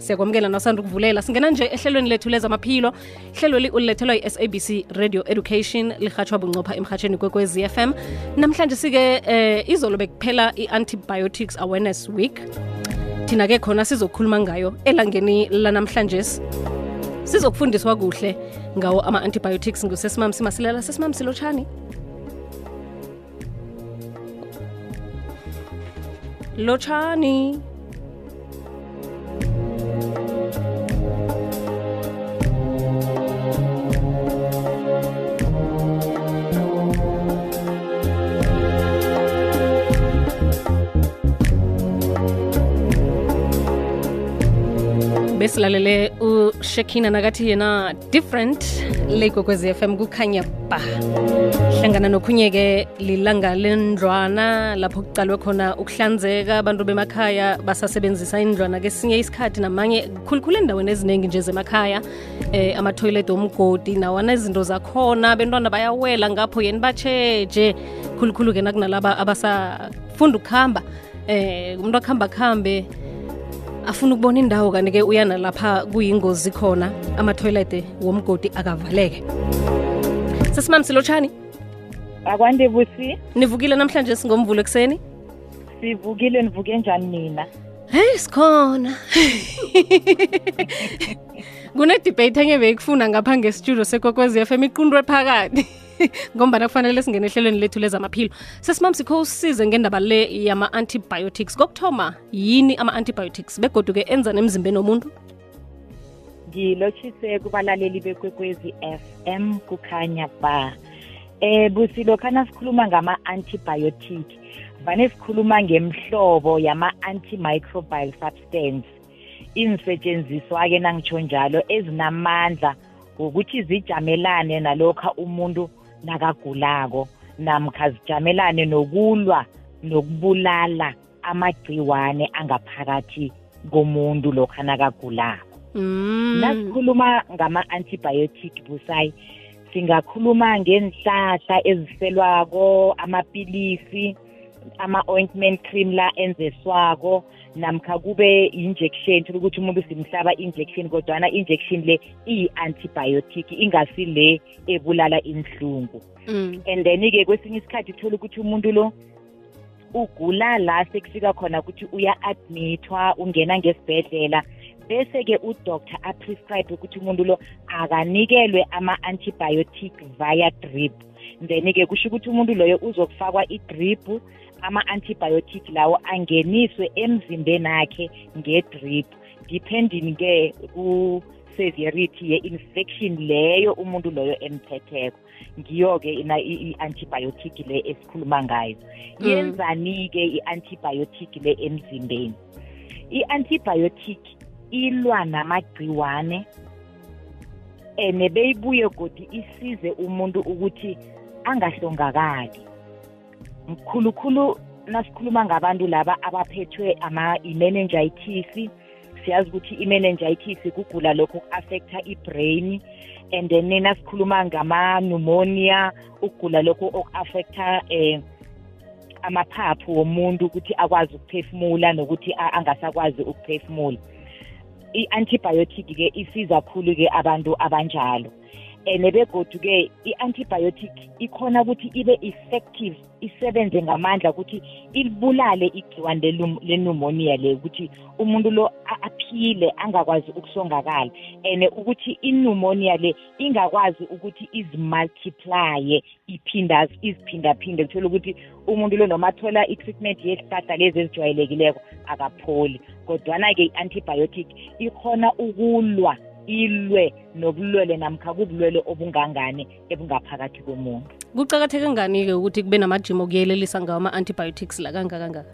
siyakwamukela nasanda ukuvulela singena nje ehlelweni lethu lezamaphilo ihlelo ulilethelwa yi-sabc radio education lihatshwa buncopha emhatsheni kwekwez fm namhlanje sike eh, izolo bekuphela i-antibiotics awareness week thina-ke khona sizokhuluma ngayo elangeni lanamhlanje sizokufundiswa kuhle ngawo ama-antibiotics ngusesimamsi masilela sesimamsi lotshani lotshani silalele ushekina nakathi yena different le kokwezi fm kukhanya ba hlangana nokhunye-ke lilanga lendlwana lapho kucalwe khona ukuhlanzeka abantu bemakhaya basasebenzisa indlwana kesinye isikhathi namanye khulukhulu endaweni eziningi nje zemakhaya eh, toilet omgodi nawana izinto zakhona bentwana bayawela ngapho yeni batsheje khulukhulu-ke nakunalaba abasafunda ukuhamba eh umuntu akuhamba kuhambe afuna ukubona indawo kanti-ke uyana lapha kuyingozi khona amathoyilete womgodi akavaleke sesimamsilotshani akwande busi nivukile namhlanje singomvulo ekuseni sivukile nivuke njani nina heyi sikhona kunedibate enye beyikufuna ngapha ngesitudio sekwekwezi f m iqundwe phakathi ngombana kufanele singene ehlelweni lethu lezamaphilo sesimamsikho usize ngendaba le yama-antibiotics kokuthoma yini ama-antibiotics begoduke enza nemzimbeni womuntu ngilotshise kubalaleli bekwekwezi FM kukhanya ba eh busilo kana sikhuluma ngama antibiotic vane sikhuluma ngemhlobo yama antimicrobial substance insetshenziswa ke nangitsho njalo ezinamandla ukuthi zijamelane nalokho umuntu nakagulako namkha zijamelane nokulwa nokubulala amagciwane angaphakathi komuntu lokha nakagulako mm. nasikhuluma ngama-antibiotic busayi singakhuluma ngenhlahla eziselwako amapilisi ama-ointment cream la enzeswako namkha kube injection thula ukuthi umuntu simhlaba injection kodwana injection le iyi-antibiotic ingasi le ebulala inhlungu mm. and then-ke kwesinye isikhathi thula ukuthi umuntu lo ugula la sekufika khona ukuthi uya-admithwa ungena ngesibhedlela bese-ke udoctor aprescribe ukuthi umuntu lo akanikelwe ama-antibiotic via drip then-ke kusho ukuthi umuntu loyo uzokufakwa i-drip ama-antibiotic lawo angeniswe emzimbeni akhe ngedrip depending ke ku-severity ye-infection leyo umuntu loyo emthetheko ngiyo-ke i-antibiotic le esikhuluma ngayo mm. yenzani-ke i-antibiotic le emzimbeni i-antibiotic ilwa namagciwane ene beyibuye godi isize umuntu ukuthi angahlongakali mkhulukhulu nasikhuluma ngabantu laba abaphethwe ama-imenengitis siyazi ukuthi i-meningitis kugula lokho ku-affecta i-brain and then nasikhuluma ngama-pneumonia ukugula lokho oku-affecta um amaphaphu womuntu ukuthi akwazi ukuphefumula nokuthi angasakwazi ukuphefumula i-antibiotic-ke isiza khulu-ke abantu abanjalo nebegodu-ke i-antibiotic ikhona ukuthi ibe effective isebenze ngamandla ukuthi ilibulale igciwane lenumoniya le ukuthi umuntu lo aphile angakwazi ukusongakala and ukuthi inumoniya le ingakwazi ukuthi izimultiplye iphindazi iziphindaphinde kuthole ukuthi umuntu lo noma athola i-treatment yezihlahla lezi ezijwayelekileko akapholi kodwana-ke i-antibiotic ikhona ukulwa ilwe nobulwele namkha kubulwele obungangani ebungaphakathi komuntu kuqakatheke ngani-ke ukuthi kube namajima okuyelelisa ngawo ama-antibiotics la kangakangaka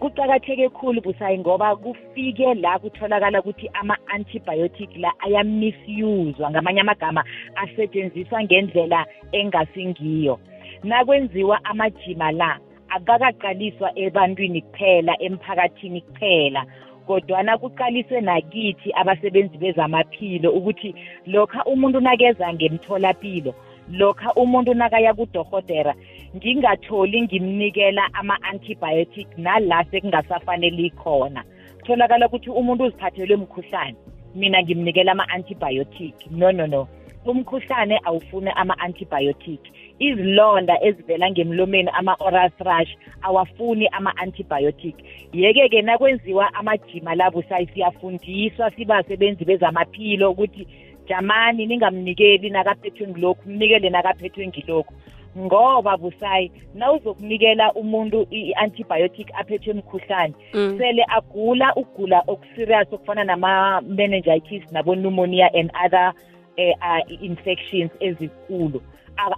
kuqakatheke khulu busayi ngoba kufike la kutholakala ukuthi ama-antibiotic la ayamisuzwa ngamanye amagama asetshenziswa ngendlela engasingiyo nakwenziwa amajima la akakaqaliswa ebantwini kuphela emphakathini kuphela kodwana kuqaliswe nakithi abasebenzi bezamaphilo ukuthi lokha umuntu nakeza ngemtholapilo lokha umuntu nakaya kudohotera ngingatholi ngimnikela ama-antibiotic nala sekungasafaneli khona kutholakala ukuthi umuntu uziphathelwe mkhuhlane mina ngimnikela ama-antibiotic no no no umkhuhlane awufuni ama-antibiotic izilonda ezivela ngemlomeni ama-oral thrush awafuni ama-antibiotic yeke-ke nakwenziwa amajima labo siyafundiswa sibasebenzi bezamaphilo ukuthi jamani ningamnikeli nakaphethwe ngilokhu mnikele nakaphethwe ngilokhu ngoba busayi nawuzokunikela umuntu i-antibiotic aphethwe emkhuhlane mm. sele agula ukugula okuserious okufana nama-meningitis nabo-pneumonia and other eh, uh, infections ezikulu cool.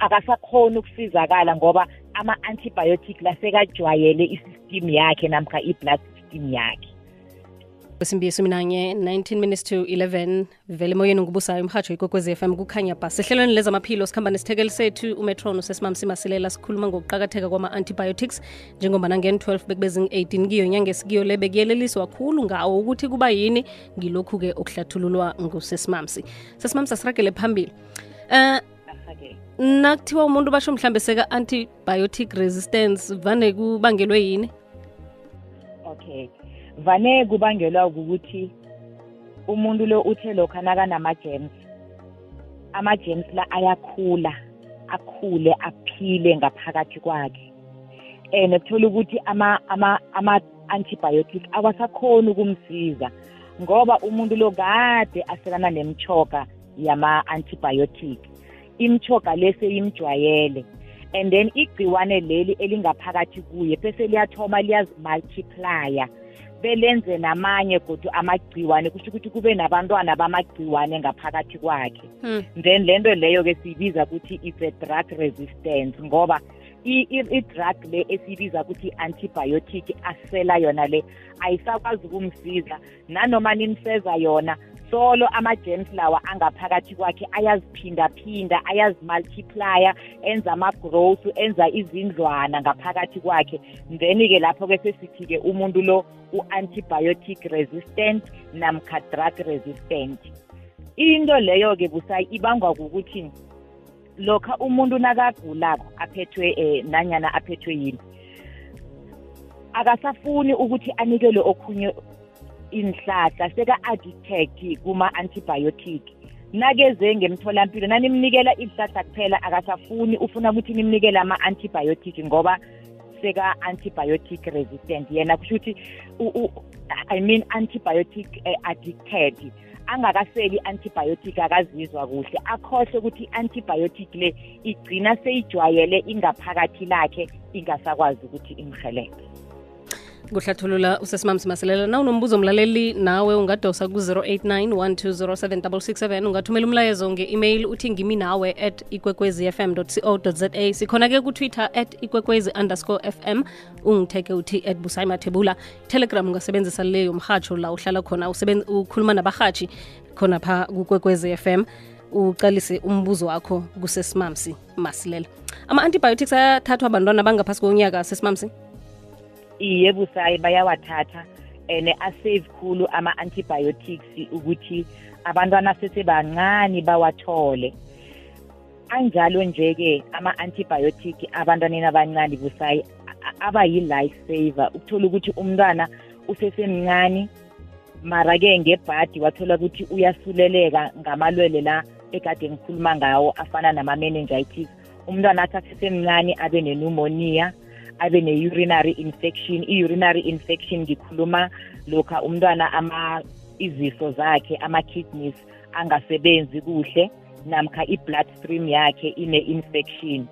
akasakhona ukusizakala ngoba ama-antibiotic lasekajwayele i-system yakhe namkha i-blood system yakhe kwesimbiso minanye 19 minutes to 11 vele emoyeni ngubusayo umhatsho ikokwez f m kukhanya bha sehlelweni lezamaphilo sikhamba nesithekeli sethu umetron usesimamsimasilela sikhuluma ngokuqakatheka kwama-antibiotics njengoba nangen-12 bekubezing-18 kiyo nyanga esikiyo le bekuyeleliswa kakhulu ngawo ukuthi kuba yini ngilokhu-ke okuhlathululwa ngusesimamsi sesimamsi asiragele phambili um uh, nakuthiwa umuntu basho mhlambe seka-antibiotic resistance vane kubangelwe yini okay vane kubangelwa ukuthi umuntu lo uthe lokho anakanama-gems ama-gems la ayakhula akhule aphile ngaphakathi kwakhe and kuthola ukuthi ama-antibiotic awasakhoni ukumsiza ngoba umuntu lo kade aselana nemchoka yama-antibiotic imthoga leseyimjwayele and then igciwane leli elingaphakathi kuye bese liyathoma liyazimultiplya belenze namanye godu amagciwane kusho ukuthi kube nabantwana bamagciwane ngaphakathi kwakhe hmm. then lento leyo-ke siyibiza ukuthi it's a drug resistance ngoba i-drug le esiyibiza ukuthi i-antibiotic asela yona le ayisakwazi ukumsiza nanoma nimseza yona solo ama-germ flower angaphakathi kwakhe ayaziphindaphinda ayazimultiplya enza ama-growth enza izindlwana ngaphakathi kwakhe then-ke lapho-ke sesithi-ke umuntu lo u-antibiotic resistant namkha drug resistant into leyo-ke busayi ibangwa kukuthi lokha umuntu nakagulako aphethwe eh, nanyana aphethwe yini akasafuni ukuthi anikele okhunye inhlahla seka-aditec kuma-antibiotic nakeze ngemtholampilo nanimnikela ihlahla kuphela akasafuni ufuna ukuthi nimnikele ama-antibiotic ngoba seka-antibiotic resistant yena kusho ukuthi i mean antibiotic uh, addicted angakaseli i-antibiotic akazizwa kuhle akhohle ukuthi i-antibiotic le igcina seyijwayele ingaphakathi lakhe ingasakwazi ukuthi imhelebe kuhlathulula usesimamsi masilela na unombuzo mlaleli nawe ungadosa ku-089 1207667 ungathumela umlayezo nge-email uthi ngimi nawe at ikwekwezi fm co za sikhona ke kutwitter at ikwekwezi underscore fm ungitheke uthi at busaimathebula telegram ungasebenzisa le yomhatsho la uhlala khona ukhuluma nabahatshi khona pha kukwekwezi fm uqalise umbuzo wakho kusesimamsi masilela ama-antibiotics ayathathwa abantwana bangaphasi konyaka sesimamsi iye busayi bayawathatha and eh, asave khulu ama-antibiotics ukuthi abantwana sesebancane bawathole anjalo nje-ke ama-antibiotic abantwaneni abancane busayi aba yi-life saver ukuthola ukuthi umntwana usesemncane mara-ke ngebhadi wathola ukuthi uyasuleleka ngamalwele la ekade ngikhuluma ngawo afana nama-meningitis umntwana athi asesemncane abe nenumonia abe ne-urinary infection i-urinary infection ngikhuluma lokha umntwana ama izifo zakhe ama-kidneys angasebenzi kuhle namkha i-blood stream yakhe ine-infection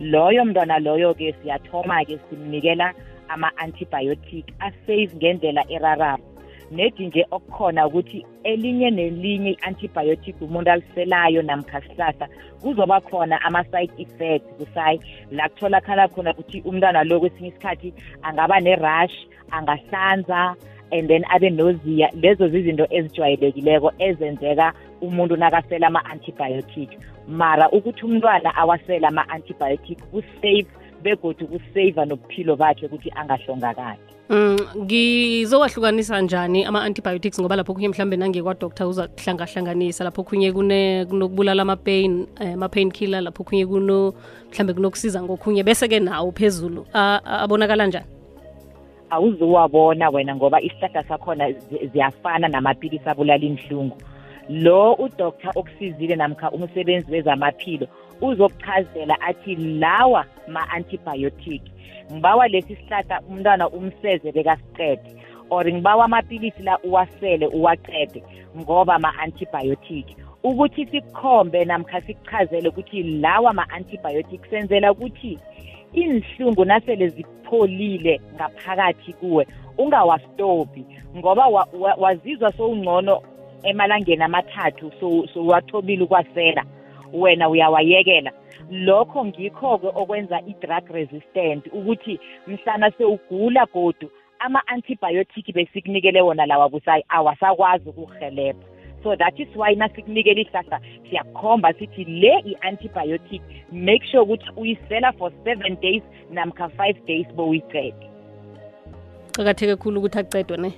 loyo mntwana loyo-ke siyathoma-ke simnikela ama-antibiotic asave ngendlela erarabo nedi nje okukhona ukuthi elinye nelinye i-antibiotic umuntu aliselayo namkhasihlahla kuzoba khona ama-side effects kusayi la kutholakhala khona ukuthi umntwana lo kwesinye isikhathi angaba ne-rush angahlanza and then abe noziya lezo zizinto ezijwayelekileko ezenzeka umuntu nakasela ama-antibiotic mara ukuthi umntwana awasele ama-antibiotic kusafe begodwa ukusaiva nobuphilo bakhe ukuthi angahlongakali Mm, ngizowahlukanisa njani ama-antibiotics ngoba lapho okunye mhlawumbe nangekwadoktar uza kuhlangahlanganisa lapho okunye kunokubulala ama-pain eh, ama-pain killer lapho okunye kuno mhlawumbe kunokusiza ngokhunye bese-ke nawo phezulu abonakala njani awuzowabona wena ngoba isihlahla sakhona ziyafana namapilisi abulala inhlungu lo udoktar okusizile namkha umsebenzi wezamaphilo uzokuchazela athi lawa ma-antibiotic ngibawa lesi sihlahla umntwana umseze bekasiqede or ngibawa amapilisi la uwasele uwaqede ngoba ma-antibiotic ukuthi sikukhombe namkha sikuchazele ukuthi lawa ma-antibiotic senzela ukuthi inhlungu nasele zipholile ngaphakathi kuwe ungawastophi ngoba wa, wa, wazizwa sowungcono emalangeni amathathu sowathobile so ukwasela so wena uyawayekela lokho ngikho-ke okwenza i-drug resistant ukuthi mhlana sewugula godu ama-antibiotic besikunikele wona lawa busayi awasakwazi ukuhelebha so that is why nasikunikela ihlahla siyakhomba sithi le i-antibiotic make sure ukuthi uyisela for seven days namkha five days bowuyicede kucakatheke khulu ukuthi acedwe ne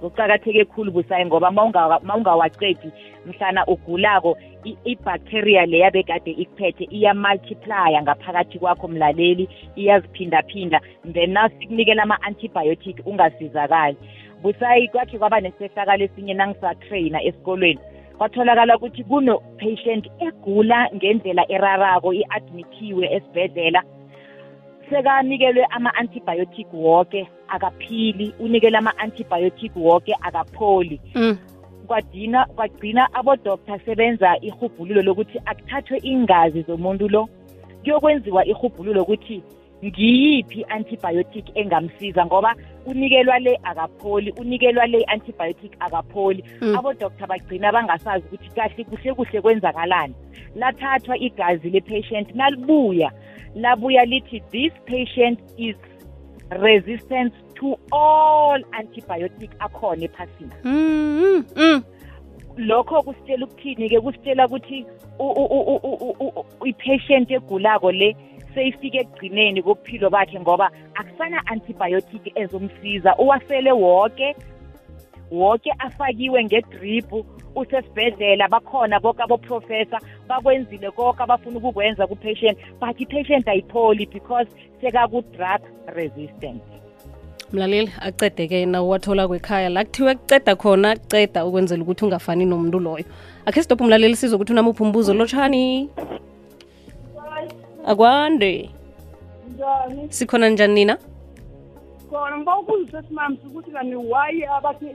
kucakatheke khulu busayi ngoba mawungawacedi mhlana ugulako i-bacteria leya bekade ikuphethe iyamultiplya ngaphakathi kwakho mlaleli iyaziphindaphinda then nasikunikela ama-antibiotic ungasizakali busayi kwakhe kwaba nesehlakalo esinye nangisatrayina esikolweni kwatholakala ukuthi kuno-patient egula ngendlela erarako i-admithiwe esibhedlela sekanikelwe ama-antibiotic woke akaphili unikele ama-antibiotic woke akapholi mm. kwagcina kwagcina abodoktar sebenza ihubhululo lokuthi akuthathwe ingazi zomuntu lo kuyokwenziwa ihubhululo ukuthi ngiyiphi i-antibiotic engamsiza ngoba unikelwa le akapholi unikelwa le i-antibiotic akapholi mm. abodoktar bagcina bangasazi ukuthi kahle kuhle kuhle kwenzakalani lathathwa igazi le-patient nalibuya labuya lithi this patient is resistant to all antibiotic akhona ephasini mm, mm. lokho kusitshela ukuthini ke kusitshela ukuthi i-patient egulako le seyifike ekugcineni kobuphilo bakhe ngoba akusana antibiotic ezomsiza uwasele wonke wonke afakiwe ngedrip usesibhedlela bakhona bonke aboprofessor bakwenzile konke abafuna ukukwenza ku-patient but i-patient ayipholi because sekaku-drug resistant mlaleli acedeke ke nawuwathola kwekhaya la kuthiwe kuceda khona ceda ukwenzela ukuthi ungafani nomuntu loyo akhe stop umlaleli sizo ukuthi unamuphi umbuzo lotshani akwande sikhona njani nina khona ngiba ukuzisa esimami ukuthi kani why abathi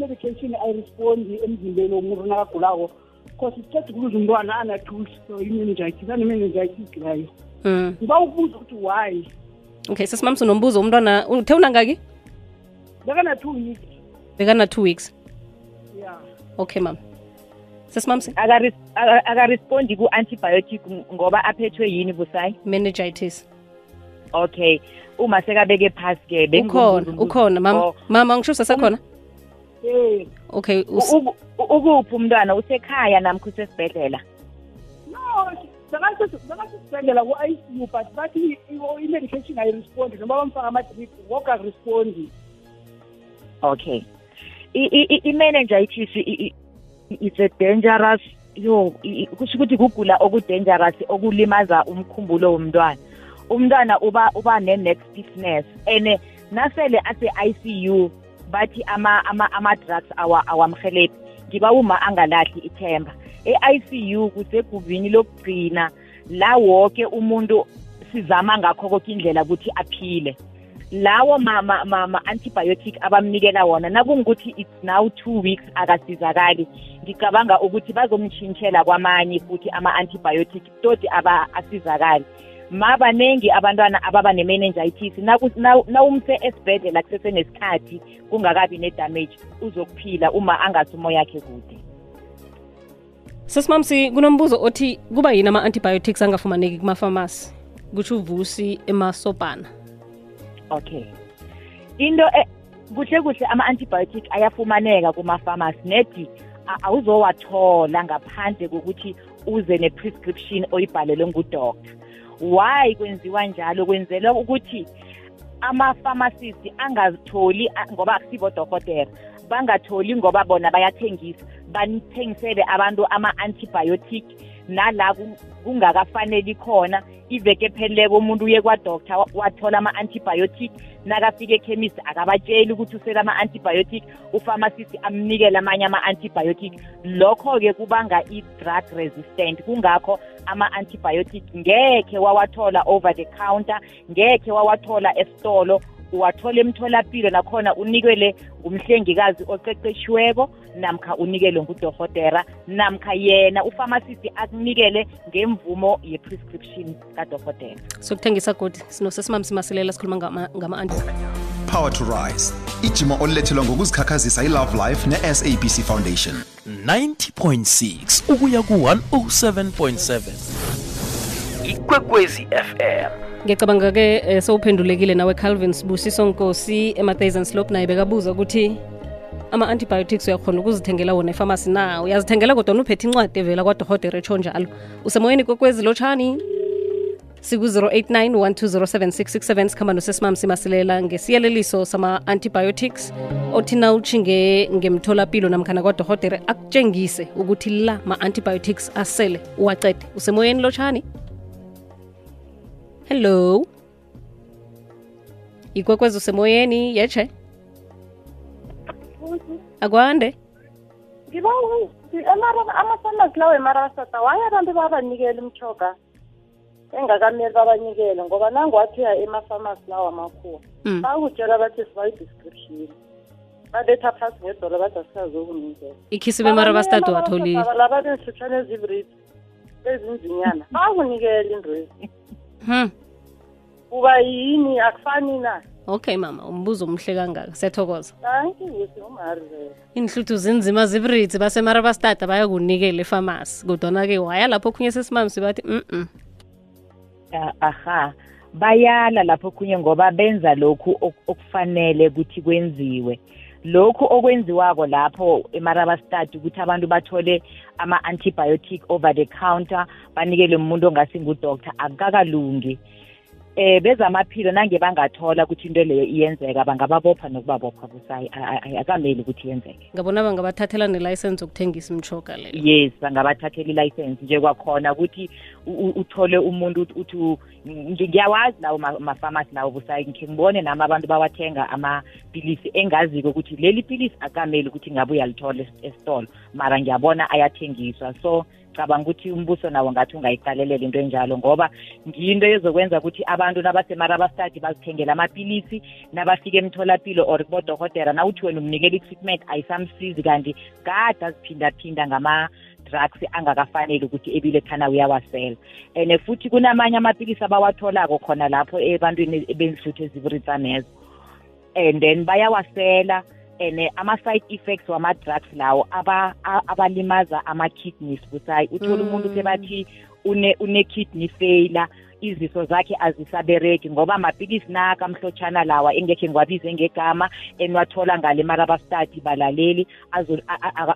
medication ayirespondi emzimbeni womuntu nakagulako because sithetha ukuze umntwana anatuso imeningitis anemeningitis layo ngiba ukubuza ukuthi why okay sesimam sinombuzo umntwana uthe unangaki bekana two weeks bekana two weeks yeah. okay mam sesimamsi akarespondi ku-antibiotic ngoba aphethwe yini busayi meningitis okay uma sekabeke phasi ke ukhona ukhona mama mama ngisho sasekhona okay ukuphi umntwana usekhaya namkho usesibhedlela no zangasesibhedlela ku-icu but bathi i-medication ayirespondi noma bamfaka ama-drip wok akurespondi okay i-meningitis it's a dangerous yo kusho ukuthi kugula okudangerous okulimaza umkhumbulo womntwana umntwana uba uba ne-neck stiffness and eh, nasele ase-icu bathi ama-drugs awamhelebhi ngiba uma angalahli ithemba e-ICU kusegubini lokugcina la wonke umuntu sizama ngakho konke indlela ukuthi aphile lawo ma-antibiotic ma, ma, ma abamnikela wona nakungukuthi it's now two weeks akasizakali ngicabanga ukuthi bazomtshintshela kwamanye futhi ama-antibiotic todi asizakali mabaningi abantwana ababa ne-meningitis nawumse na, esibhedlela kusesenesikhathi kungakabi ne-damage uzokuphila uma angasi umoya yakhe kude sesimamsi kunombuzo othi kuba yini ama-antibiotics angafumaneki kumafamasi kusho uvusi emasobhana okay into e, kuhle kuhle ama-antibiotic ayafumaneka kumafamasi nedi awuzowathola ngaphandle kokuthi uze ne-prescription oyibhalelwe ngudoktor why kwenziwa njalo kwenzelwa ukuthi ama-pharmacist angazitholi ngoba akusibo dokotela bangatholi ngoba bona bayathengisa banithengisele abantu ama-antibiotic nala kungakafaneli khona iveke epheleleko umuntu uye kwadoktar wathola ama-antibiotic nakafika ekhemisi akabatsheli ukuthi usele ama-antibiotic upharmacist amnikele amanye ama-antibiotic lokho-ke kubanga i-drug resistant kungakho ama-antibiotic ngekhe wawathola over the counter ngekhe wawathola esitolo uwathole emtholapilo nakhona unikele ngumhlengikazi oqeqeshiweko namkha unikelwe ngudorhotera namkha yena ufamasisi akunikele ngemvumo ye-prescription kadorhotera sokuthengisa godi sinosesimamsimasilela sikhuluma ngama-power to rise ijima olulethelwa ngokuzikhakhazisa ilove life ne-sabc foundation 90.6 ukuya ku-107.7 ikwekwezi fm ngicabanga-ke um eh, sowuphendulekile nawe calvin sibusiso nkosi ema-thousand slope naye bekabuza ukuthi ama-antibiotics uyakhona ukuzithengela wona efamasi na uyazithengela kodwa uphethe incwadi evela kwadohotera etsho njalo usemoyeni kokwezi lotshani siku-089 1207 sikhamba nosesimam simasilela ngesiyeleliso sama-antibiotics othi na utshinge ngemtholapilo namkhana kwadohotere akutshengise ukuthi la ma-antibiotics asele uwacede usemoyeni lotshani hello ikwekwezi usemoyeni yeche akwande ngiba ama-farmers lawo emarasata waye abantu babanikela umthoga engakameli babanikele ngoba nangiwathiya ema-farmers lawo amakhuwa bakutshela bathi sibayi-description babetha phasi ngedola bathi asikazokunikela ikhisi bemarabastat bastadi watholilelaba ezibrit ezinzinyana hmm. bakunikela indwezi hmm. uba yini akufani na okay mama umbuzo omhle kangaka sethokoza iy'nhluthu zinzima zibrithi basemarabastata bayakunikela efamasi kodwana-ke waya lapho okhunye sesimamsi bathi mm aha bayala lapho okhunye ngoba benza lokhu okufanele ukuthi kwenziwe lokhu okwenziwako lapho emarabastad ukuthi abantu bathole ama-antibiotic over the counter banikele umuntu ongasingudoktor akukakalungi eh bezamaphilo nange bangathola ukuthi into leyo iyenzeka bangababopha nokubabopha kusayi akameli ukuthi yenzeke ngabona bangabathathela nelicense yokuthengisa imchoka leyo yes bangabathathela ilicense nje kwakhona ukuthi uthole umuntu uthi ngiyawazi lawo ma-pharmacy lawo busayi ngikhe ngibone nami abantu bawathenga amapilisi engaziko ukuthi leli pilisi akameli ukuthi ngabe uyalithola esitolo mara ngiyabona ayathengiswa so ngicabanga ukuthi umbuso nawo ngathi ungayiqalelela into enjalo ngoba ngiyinto ezokwenza ukuthi abantu nabasemarabastadi bazithengela amapilisi nabafika emtholapilo or kubodokotela nawuthi wena umnikela i-treatment ayisamsizi kanti kade aziphindaphinda ngama drugs angakafanele ukuthi ebile khana uyawasela and futhi kunamanye amapilisi abawatholako khona lapho ebantwini benhluthu eziburitsanezo and then bayawasela and eh, ama-side effects wama-drugs lawo abalimaza aba ama-kidneys busayi uthole mm. umuntu mm. sebathi une-kidney une failure iziso zakhe azisabereki ngoba mapilisi naka mhlotshana lawa engekhe ngiwabize ngegama enwathola ngale mara abastadi balaleli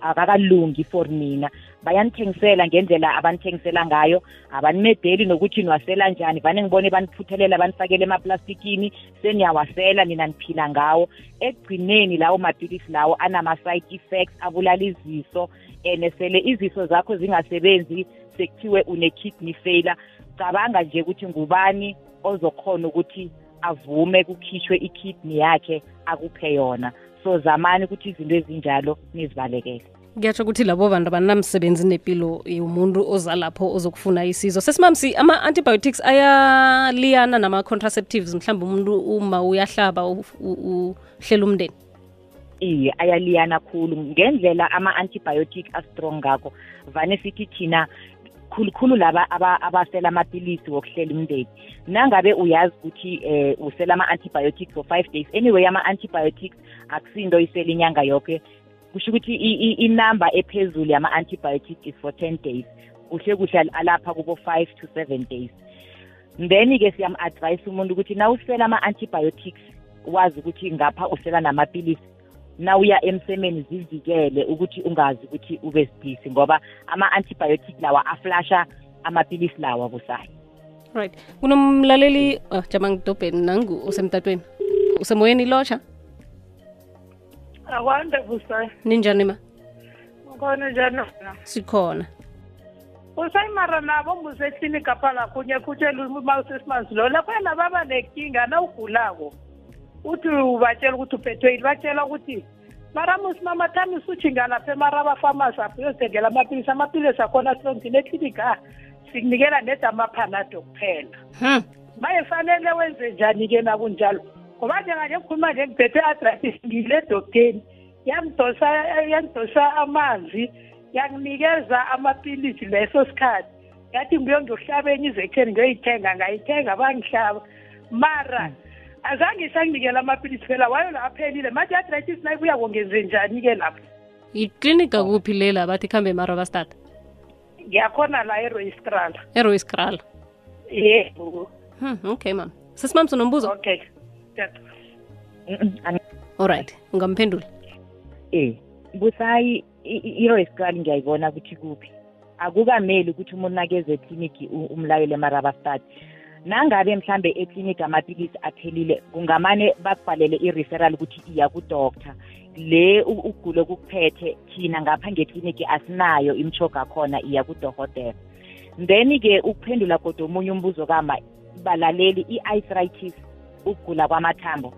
akakalungi for mina bayanithengisela ngendlela abanithengisela ngayo abanimedeli nokuthi niwasela njani vane ngibone baniphuthelele banifakele emaplastikini seniyawasela nina niphila ngawo ekugcineni lawo mapilisi lawo anama-side effects abulala iziso and sele iziso zakho zingasebenzi sekuthiwe une-kidney failure cabanga nje ukuthi ngubani ozokhona ukuthi avume kukhishwe ikidney yakhe akuphe yona so zamani ukuthi izinto ezinjalo nizibalekele ngiyatsho ukuthi labo bantu abanamsebenzi nempilo yomuntu ozalapho ozokufuna isizo sesimamsi ama-antibiotics ayaliyana nama-contraceptives mhlawumbe umuntu uma uyahlaba uhlela umndeni iye ayaliyana khulu ngendlela ama-antibiotic astrong ngakho vane sithi thina khulukhulu laba abasela amapilisi wokuhlela umndeni nangabe uyazi ukuthi um usela ama-antibiotics for five days anyway ama-antibiotics akusinto isela inyanga yonke kusho ukuthi inamba ephezulu yama-antibiotic is for ten days kuhle kuhle alapha kubo five to seven days then-ke siyam-advyise umuntu ukuthi na usela ama-antibiotics wazi ukuthi ngapha usela namapilisi na uya emsemeni zivikele ukuthi ungazi ukuthi ube sidisi ngoba ama-antibiotic lawa aflasha amapilisi lawa busayo right kunomlaleli oh, jama ngidobheni nangu usemtatweni usemoyeni lotsha akwande vusayo ninjani ma khona njani sikhona usayimara nabo mbuseclinika phala kunye khutshela umausesimans lo lakhwena baba nenkinga nawugulako uthi ubatshela ukuthi uphethwe yini batshela ukuthi mara musimama thami sujinga lapha emarabafamasi apho uyozithengela amapilisi amapilisi akhona silongile eklinika a sikunikela nedamaphanado kuphela maye hmm. fanele wenze njani-ke nakunjalo ngoba ndinganekhuluma nje ndiphethe adressi ngile dokteni yangidosa amanzi yanginikeza amapilisi leso sikhathi yathi ngibuye ngiyohlabenye izekheni ngiyoyithenga ngayithenga bangihlaba mara azange sanginikela amapilisi phela wayo la aphelile mathi i-arthritis nayibuya kongenze njani-ke lapho iklinika kuphi lela bathi khambe marobastata ngiyakhona la eroyistrala eroyistrala yebo hmm, okay mam sesimam sinombuzo okay alright ungamphendula eh busayi iro isikali ngiyayibona ukuthi kuphi akukameli ukuthi umuntu nakeze ekliniki umlayele marabastad nangabe mhlambe ekliniki amapilisi aphelile kungamane bakubhalele i-referal ukuthi iya kudoktor le ukugule kukuphethe thina ngapha ngekliniki asinayo imchoga khona iya kudohotela then-ke ukuphendula kodwa omunye umbuzo kama balaleli i-ithritis ukugula kwamathambo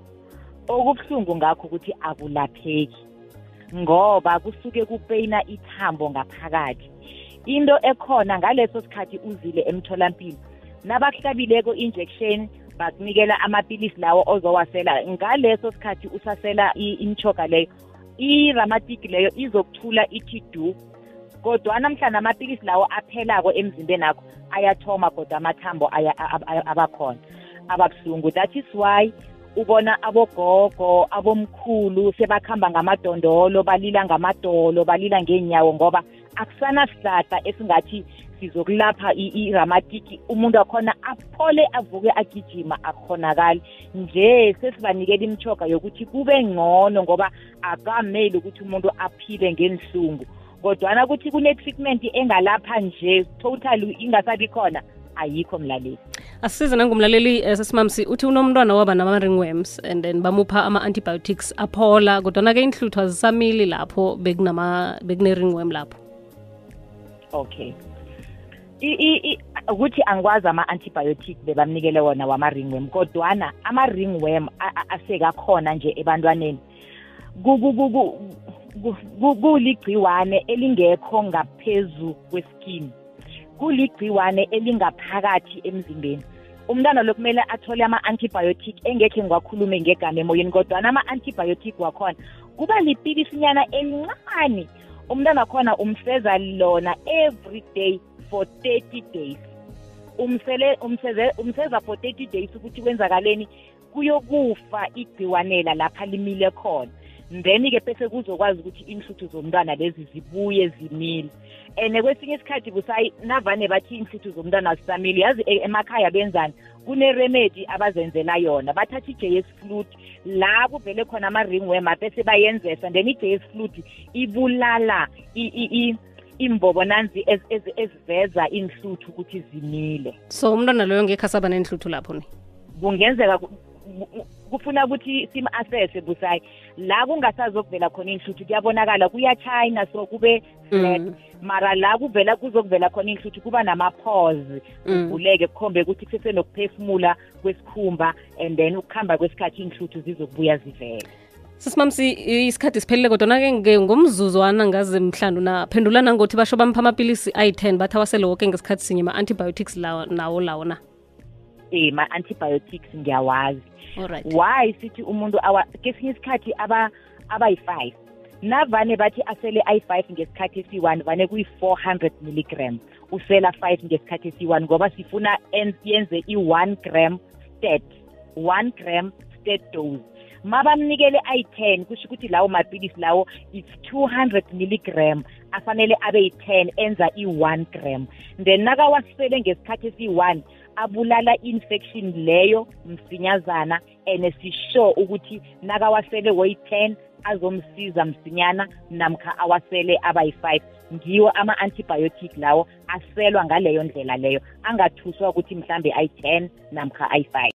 okubuhlungu ngakho ukuthi akulapheki ngoba kusuke kupeyina ithambo ngaphakathi into ekhona ngaleso sikhathi uzile emtholampilo nabakuhlabileko injection bakunikela amapilisi lawo ozowasela ngaleso sikhathi usasela imchoka leyo iramatiki leyo izokuthula ithi du kodwana mhlawumbe amapilisi lawo aphelako emzimbeni akho ayathoma kodwa amathambo abakhona ababuhlungu that is why ubona abogogo abomkhulu sebakhamba ngamadondolo balila ngamadolo balila ngeenyawo ngoba akusanasihlahla esingathi sizokulapha iramatiki umuntu wakhona aphole avuke agijima akukhonakali nje sesibanikela imitshoga yokuthi kube ngcono ngoba akameli ukuthi umuntu aphile ngenhlungu kodwana kuthi kune-treatment engalapha nje totally ingasabi khona ayikho mlaleli asisize nangumlaleli um eh, sesimamsi uthi unomntwana waba nama-ringworms and then bamupha ama-antibiotics aphola kodwana-ke inhluthu azisamili lapho bekune-ringworm lapho okay ukuthi angikwazi ama-antibiotic bebamnikele wona wama-ringworm kodwana ama-ringworm asekakhona nje ebantwaneni kuligciwane elingekho ngaphezu kweskin kuligciwane elingaphakathi emzimbeni umntwana lo kumele athole ama-antibiotic engekhe ngiwakhulume ngegama emoyeni kodwana ama-antibiotic wakhona kuba lipilisinyana elincane umntwana wakhona umseza lona every day for 30 days umsele umseze umseza for 30 days ukuthi kwenzakaleni kuyokufa igciwanela lapha limile khona then-ke bese kuzokwazi ukuthi inhluthu zomntwana lezi zibuye zimile and eh, kwesinye isikhathi busayi navane bathi iinhlithu zomntwana azisamile yazi eh, emakhaya benzani kuneremedi abazenzela yona bathatha i-j s flute la kuvele khona ama-ringwema bese bayenzesa then i-j s flute ibulala imbobonanzi eziveza inhluthu ukuthi zimile so umntwana loyo ngekho asaba nenhluthu lapho ni kungenzeka kufuna ukuthi sim-assesse busayi la kungasazokuvela khona iy'hluthi kuyabonakala kuyachina so kube flat mm. mara la kuvela kuzokuvela khona iy'hluthi kuba nama-pause kuvuleke mm. kukhombe ukuthi kusesenokuphefumula kwesikhumba and then ukuhamba kwesikhathi iy'hluthi zizokubuya zivele sisimamsi isikhathi siphelile kodwana-ke ngomzuzwana ngaze mhlanu naphendula nangothi basho bampha amapilisi ayi-10 bathi awasele woke ngesikhathi sinye ma-antibiotics lawo nawo lawo na eh ma-antibiotics ngiyawazi why sithi umuntu kesinye isikhathi abayi-five navane bathi asele ayi-five ngesikhathi esiyi-one vane kuyi-four hundred milligram usela five ngesikhathi esiyi-one ngoba sifuna yenze i-one gram stat one gram stat dose mabamnikele ayi-ten kusho ukuthi lawo mapilisi lawo it's two hundred milligram afanele abe yi-ten enza i-one gram then nakawasele ngesikhathi esiyi-one abulala i-infection leyo msinyazana and sisure ukuthi nakawasele woyi-ten azomsiza msinyana namkha awasele abayi-five ngiwo ama-antibiotic lawo aselwa ngaleyo ndlela leyo angathuswa ukuthi mhlambe ayi-ten namkha ayi-five